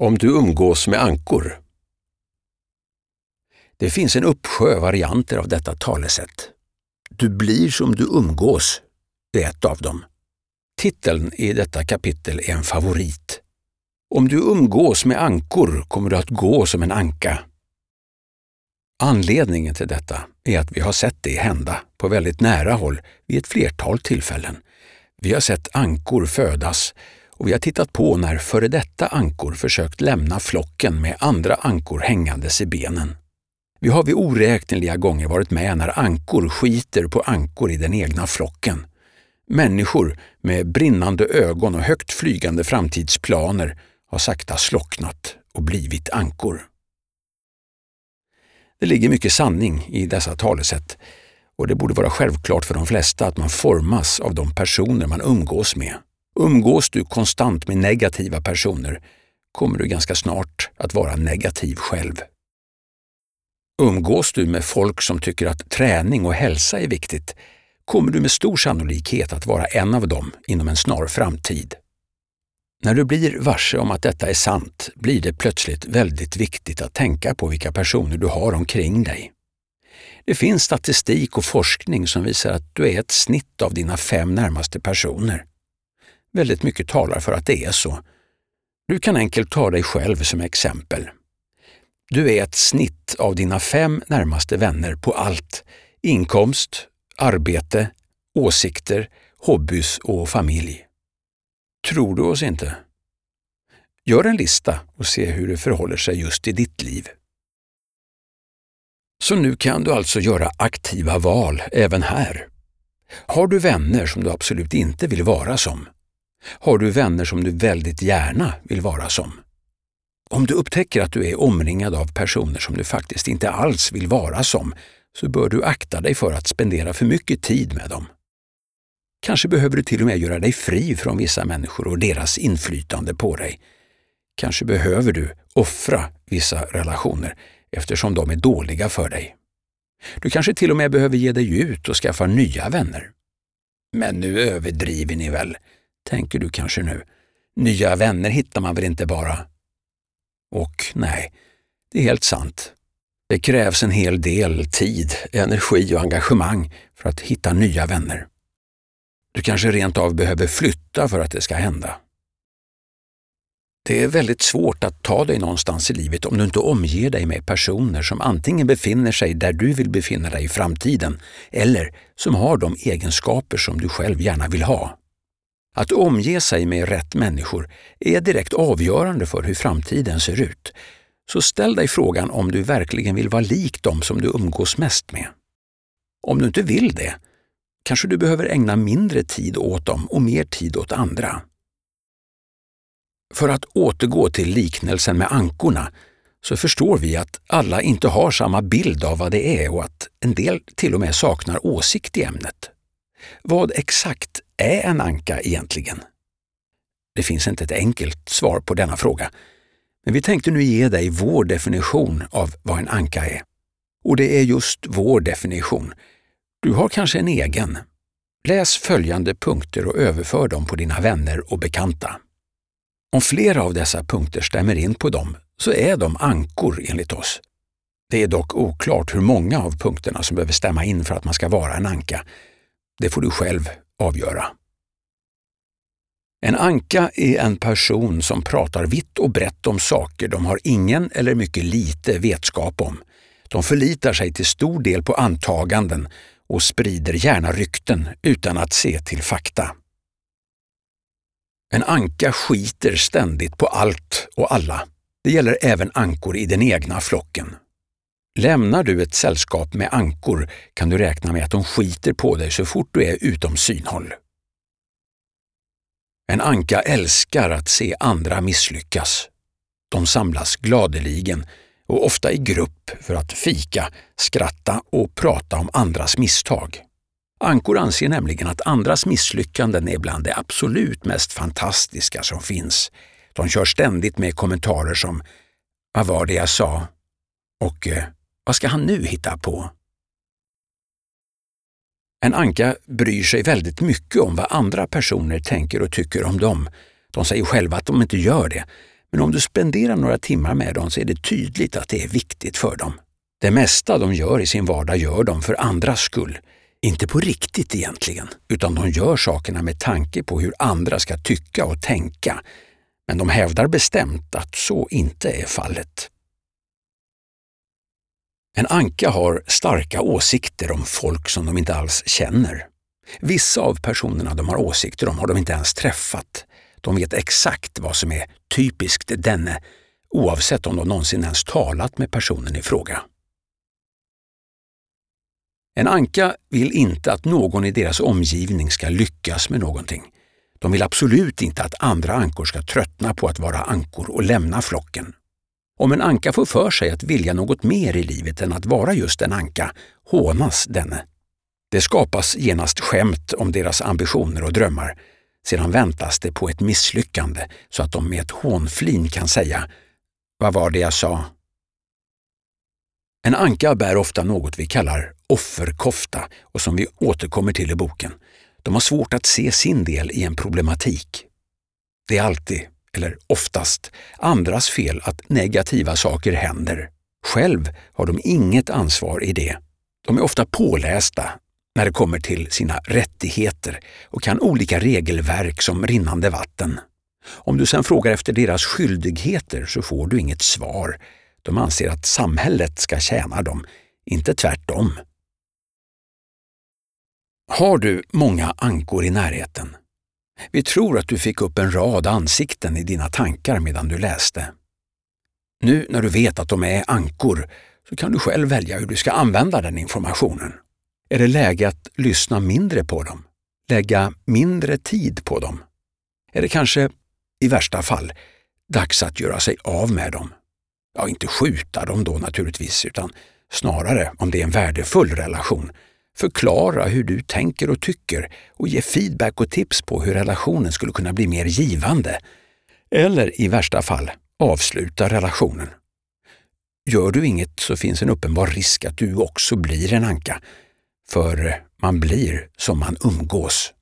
Om du umgås med ankor. Det finns en uppsjö varianter av detta talesätt. Du blir som du umgås är ett av dem. Titeln i detta kapitel är en favorit. Om du umgås med ankor kommer du att gå som en anka. Anledningen till detta är att vi har sett det hända på väldigt nära håll vid ett flertal tillfällen. Vi har sett ankor födas och vi har tittat på när före detta ankor försökt lämna flocken med andra ankor hängandes i benen. Vi har vid oräkneliga gånger varit med när ankor skiter på ankor i den egna flocken. Människor med brinnande ögon och högt flygande framtidsplaner har sakta slocknat och blivit ankor. Det ligger mycket sanning i dessa talesätt och det borde vara självklart för de flesta att man formas av de personer man umgås med. Umgås du konstant med negativa personer kommer du ganska snart att vara negativ själv. Umgås du med folk som tycker att träning och hälsa är viktigt kommer du med stor sannolikhet att vara en av dem inom en snar framtid. När du blir varse om att detta är sant blir det plötsligt väldigt viktigt att tänka på vilka personer du har omkring dig. Det finns statistik och forskning som visar att du är ett snitt av dina fem närmaste personer. Väldigt mycket talar för att det är så. Du kan enkelt ta dig själv som exempel. Du är ett snitt av dina fem närmaste vänner på allt. Inkomst, arbete, åsikter, hobbys och familj. Tror du oss inte? Gör en lista och se hur det förhåller sig just i ditt liv. Så nu kan du alltså göra aktiva val även här. Har du vänner som du absolut inte vill vara som? Har du vänner som du väldigt gärna vill vara som? Om du upptäcker att du är omringad av personer som du faktiskt inte alls vill vara som, så bör du akta dig för att spendera för mycket tid med dem. Kanske behöver du till och med göra dig fri från vissa människor och deras inflytande på dig. Kanske behöver du offra vissa relationer eftersom de är dåliga för dig. Du kanske till och med behöver ge dig ut och skaffa nya vänner. Men nu överdriver ni väl, tänker du kanske nu. Nya vänner hittar man väl inte bara? Och nej, det är helt sant. Det krävs en hel del tid, energi och engagemang för att hitta nya vänner. Du kanske rent av behöver flytta för att det ska hända. Det är väldigt svårt att ta dig någonstans i livet om du inte omger dig med personer som antingen befinner sig där du vill befinna dig i framtiden eller som har de egenskaper som du själv gärna vill ha. Att omge sig med rätt människor är direkt avgörande för hur framtiden ser ut. Så ställ dig frågan om du verkligen vill vara lik dem som du umgås mest med. Om du inte vill det, kanske du behöver ägna mindre tid åt dem och mer tid åt andra. För att återgå till liknelsen med ankorna så förstår vi att alla inte har samma bild av vad det är och att en del till och med saknar åsikt i ämnet. Vad exakt är en anka egentligen? Det finns inte ett enkelt svar på denna fråga, men vi tänkte nu ge dig vår definition av vad en anka är. Och det är just vår definition. Du har kanske en egen. Läs följande punkter och överför dem på dina vänner och bekanta. Om flera av dessa punkter stämmer in på dem så är de ankor enligt oss. Det är dock oklart hur många av punkterna som behöver stämma in för att man ska vara en anka. Det får du själv avgöra. En anka är en person som pratar vitt och brett om saker de har ingen eller mycket lite vetskap om. De förlitar sig till stor del på antaganden och sprider gärna rykten utan att se till fakta. En anka skiter ständigt på allt och alla. Det gäller även ankor i den egna flocken. Lämnar du ett sällskap med ankor kan du räkna med att de skiter på dig så fort du är utom synhåll. En anka älskar att se andra misslyckas. De samlas gladeligen och ofta i grupp för att fika, skratta och prata om andras misstag. Ankor anser nämligen att andras misslyckanden är bland det absolut mest fantastiska som finns. De kör ständigt med kommentarer som ”Vad var det jag sa?” och eh, ”Vad ska han nu hitta på?” En anka bryr sig väldigt mycket om vad andra personer tänker och tycker om dem. De säger själva att de inte gör det, Men om du spenderar några timmar med dem så är det tydligt att det är viktigt för dem. Det mesta de gör i sin vardag gör de för andras skull. Inte på riktigt egentligen, utan de gör sakerna med tanke på hur andra ska tycka och tänka. Men de hävdar bestämt att så inte är fallet. En anka har starka åsikter om folk som de inte alls känner. Vissa av personerna de har åsikter om har de inte ens träffat. De vet exakt vad som är typiskt denne, oavsett om de någonsin ens talat med personen i fråga. En anka vill inte att någon i deras omgivning ska lyckas med någonting. De vill absolut inte att andra ankor ska tröttna på att vara ankor och lämna flocken. Om en anka får för sig att vilja något mer i livet än att vara just en anka hånas denne. Det skapas genast skämt om deras ambitioner och drömmar. Sedan väntas det på ett misslyckande så att de med ett hånflin kan säga ”Vad var det jag sa?” En anka bär ofta något vi kallar offerkofta och som vi återkommer till i boken. De har svårt att se sin del i en problematik. Det är alltid, eller oftast, andras fel att negativa saker händer. Själv har de inget ansvar i det. De är ofta pålästa när det kommer till sina rättigheter och kan olika regelverk som rinnande vatten. Om du sedan frågar efter deras skyldigheter så får du inget svar. De anser att samhället ska tjäna dem, inte tvärtom. Har du många ankor i närheten? Vi tror att du fick upp en rad ansikten i dina tankar medan du läste. Nu när du vet att de är ankor så kan du själv välja hur du ska använda den informationen. Är det läge att lyssna mindre på dem? Lägga mindre tid på dem? Är det kanske, i värsta fall, dags att göra sig av med dem? Ja, inte skjuta dem då naturligtvis, utan snarare, om det är en värdefull relation, förklara hur du tänker och tycker och ge feedback och tips på hur relationen skulle kunna bli mer givande. Eller i värsta fall, avsluta relationen. Gör du inget så finns en uppenbar risk att du också blir en anka, för man blir som man umgås.